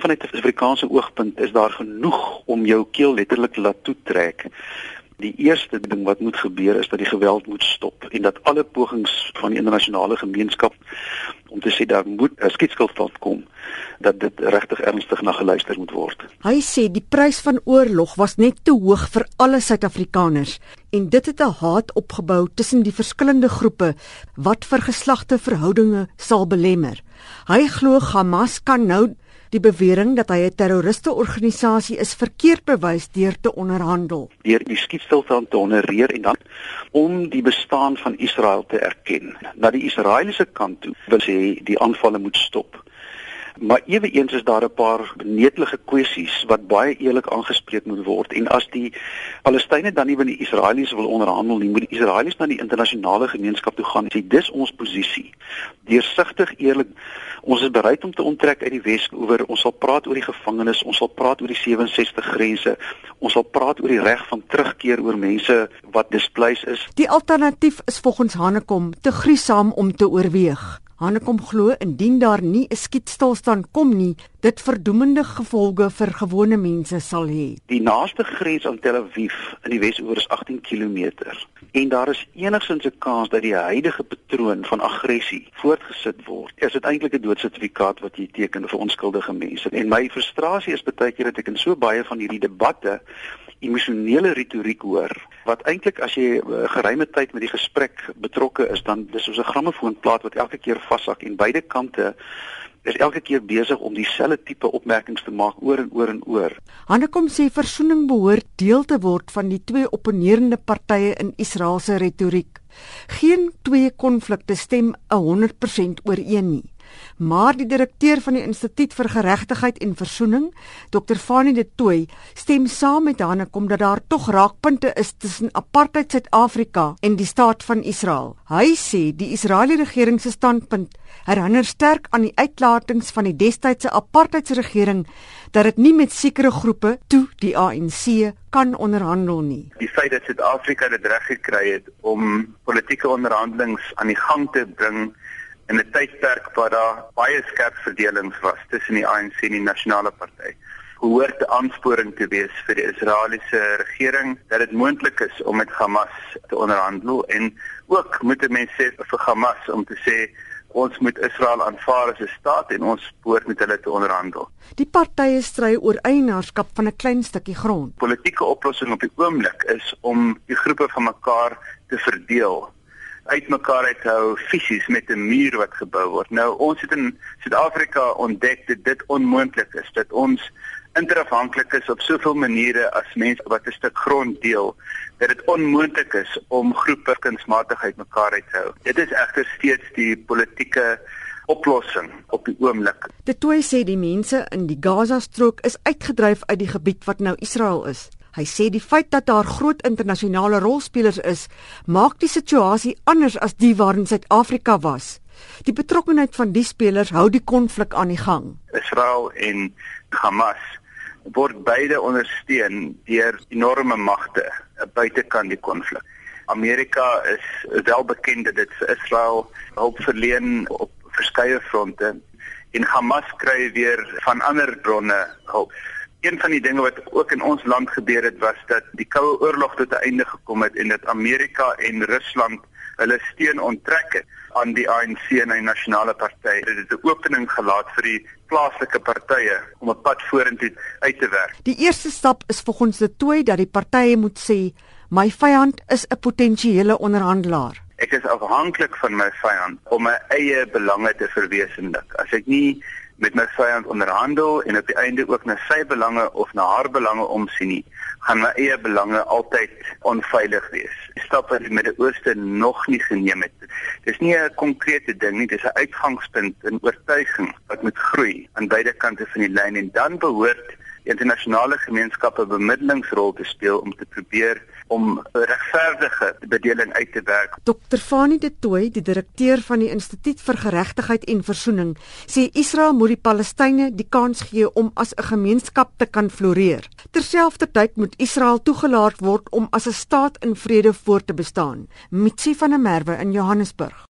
Vanuit 'n Suid-Afrikaanse oogpunt is daar genoeg om jou keel letterlik laat toetrek. Die eerste ding wat moet gebeur is dat die geweld moet stop en dat alle pogings van die internasionale gemeenskap om te sê daar moet 'n skietstilstand kom dat dit regtig ernstig na geluister moet word. Hy sê die prys van oorlog was net te hoog vir alle Suid-Afrikaners en dit het 'n haat opgebou tussen die verskillende groepe wat vir geslagte verhoudinge sal belemmer. Hy glo Hamas kan nou die bewering dat hy 'n terroriste organisasie is verkeerd bewys deur te onderhandel. Deur die skietstilstand te honoreer en dan om die bestaan van Israel te erken. Na die Israeliese kant toe wil sê die aanvalle moet stop. Maar eweens is daar 'n paar netelige kwessies wat baie eerlik aangespreek moet word en as die Palestynë dan nie wil die Israeliese wil onderhandel nie, moet die Israeliese na die internasionale gemeenskap toe gaan en sê dis ons posisie. Deursigtig, eerlik, ons is bereid om te onttrek uit die Wes-oewer. Ons sal praat oor die gevangenes, ons sal praat oor die 67 grense. Ons sal praat oor die reg van terugkeer oor mense wat displaced is. Die alternatief is volgens Hanekom te gruisam om te oorweeg. Hanekom glo indien daar nie 'n skietstilstand kom nie, dit verdoemende gevolge vir gewone mense sal hê. Die naaste grens aan Tel Aviv in die Wes-oewer is 18 km en daar is enigsins 'n kans dat die huidige patroon van aggressie voortgesit word. Is dit eintlik 'n doodsertifikaat wat jy teken vir onskuldige mense? En my frustrasie is baie keer dat ek in so baie van hierdie debatte emosionele retoriek hoor wat eintlik as jy uh, geruime tyd met die gesprek betrokke is dan dis soos 'n grammofoonplaat wat elke keer vashak en beide kante is elke keer besig om dieselfde tipe opmerkings te maak oor en oor en oor. Hannekom sê versoening behoort deel te word van die twee opponerende partye in Israel se retoriek. Geen twee konflikte stem 100% ooreen nie. Maar die direkteur van die Instituut vir Geregtigheid en Versoening, Dr. Fanie de Tooy, stem saam met Hanekom dat daar tog raakpunte is tussen apartheid Suid-Afrika en die staat van Israel. Hy sê die Israeliese regering se standpunt herinner sterk aan die uitlatings van die destydse apartheidsregering dat dit nie met sekere groepe toe die ANC kan onderhandel nie. Die feit dat Suid-Afrika dit reg gekry het om politieke onderhandelinge aan die gang te bring in 'n tydperk waar daar baie skerp verdelings was tussen die ANC en die Nasionale Party. Hoort 'n aansporing te wees vir die Israeliese regering dat dit moontlik is om met Hamas te onderhandel en ook moet mense sê vir Hamas om te sê ons moet Israel aanvaar as 'n staat en ons behoort met hulle te onderhandel. Die partye stry oor eienaarskap van 'n klein stukkie grond. Politieke oplossing op die oomblik is om die groepe van mekaar te verdeel uitmekaar uit hou fisies met 'n muur wat gebou word. Nou ons het in Suid-Afrika ontdek dat dit onmoontlik is dat ons interafhanklik is op soveel maniere as mense wat 'n stuk grond deel dat dit onmoontlik is om groepe kunsmatig uitmekaar uit te hou. Dit is egter steeds die politieke oplossing op die oomblik. Dit toe sê die mense in die Gaza-strook is uitgedryf uit die gebied wat nou Israel is. Hy sê die feit dat daar groot internasionale rolspelers is, maak die situasie anders as die waarin Suid-Afrika was. Die betrokkeheid van die spelers hou die konflik aan die gang. Israel en Hamas word beide ondersteun deur enorme magte buitekant die konflik. Amerika is wel bekend dat dit vir Israel hulp verleen op verskeie fronte en Hamas kry weer van ander bronne hulp. Een van die dinge wat ook in ons land gebeur het was dat die Koue Oorlog tot 'n einde gekom het en dat Amerika en Rusland hulle steun onttrek het aan die ANC en die nasionale party. Dit het 'n opening gelaat vir die plaaslike partye om 'n pad vorentoe uit te werk. Die eerste stap is volgens die toe dat die partye moet sê my vyand is 'n potensiële onderhandelaar. Ek is afhanklik van my vyand om my eie belange te verwesenlik. As ek nie met my vyand onderhandel en op die einde ook na sy belange of na haar belange omsien nie, gaan my eie belange altyd onveilig wees. Stap wat die Midde-Ooste nog nie geneem het. Dis nie 'n konkrete ding nie, dis 'n uitgangspunt en oortuiging wat moet groei aan beide kante van die lyn en dan behoort internasionale gemeenskappe bemiddelingsrol te speel om te probeer om 'n regverdige bedeling uit te werk. Dr. Fani de Tooy, die direkteur van die Instituut vir Geregtigheid en Versoening, sê Israel moet die Palestynë die kans gee om as 'n gemeenskap te kan floreer. Terselfdertyd moet Israel toegelaat word om as 'n staat in vrede voort te bestaan. Mitsi van der Merwe in Johannesburg.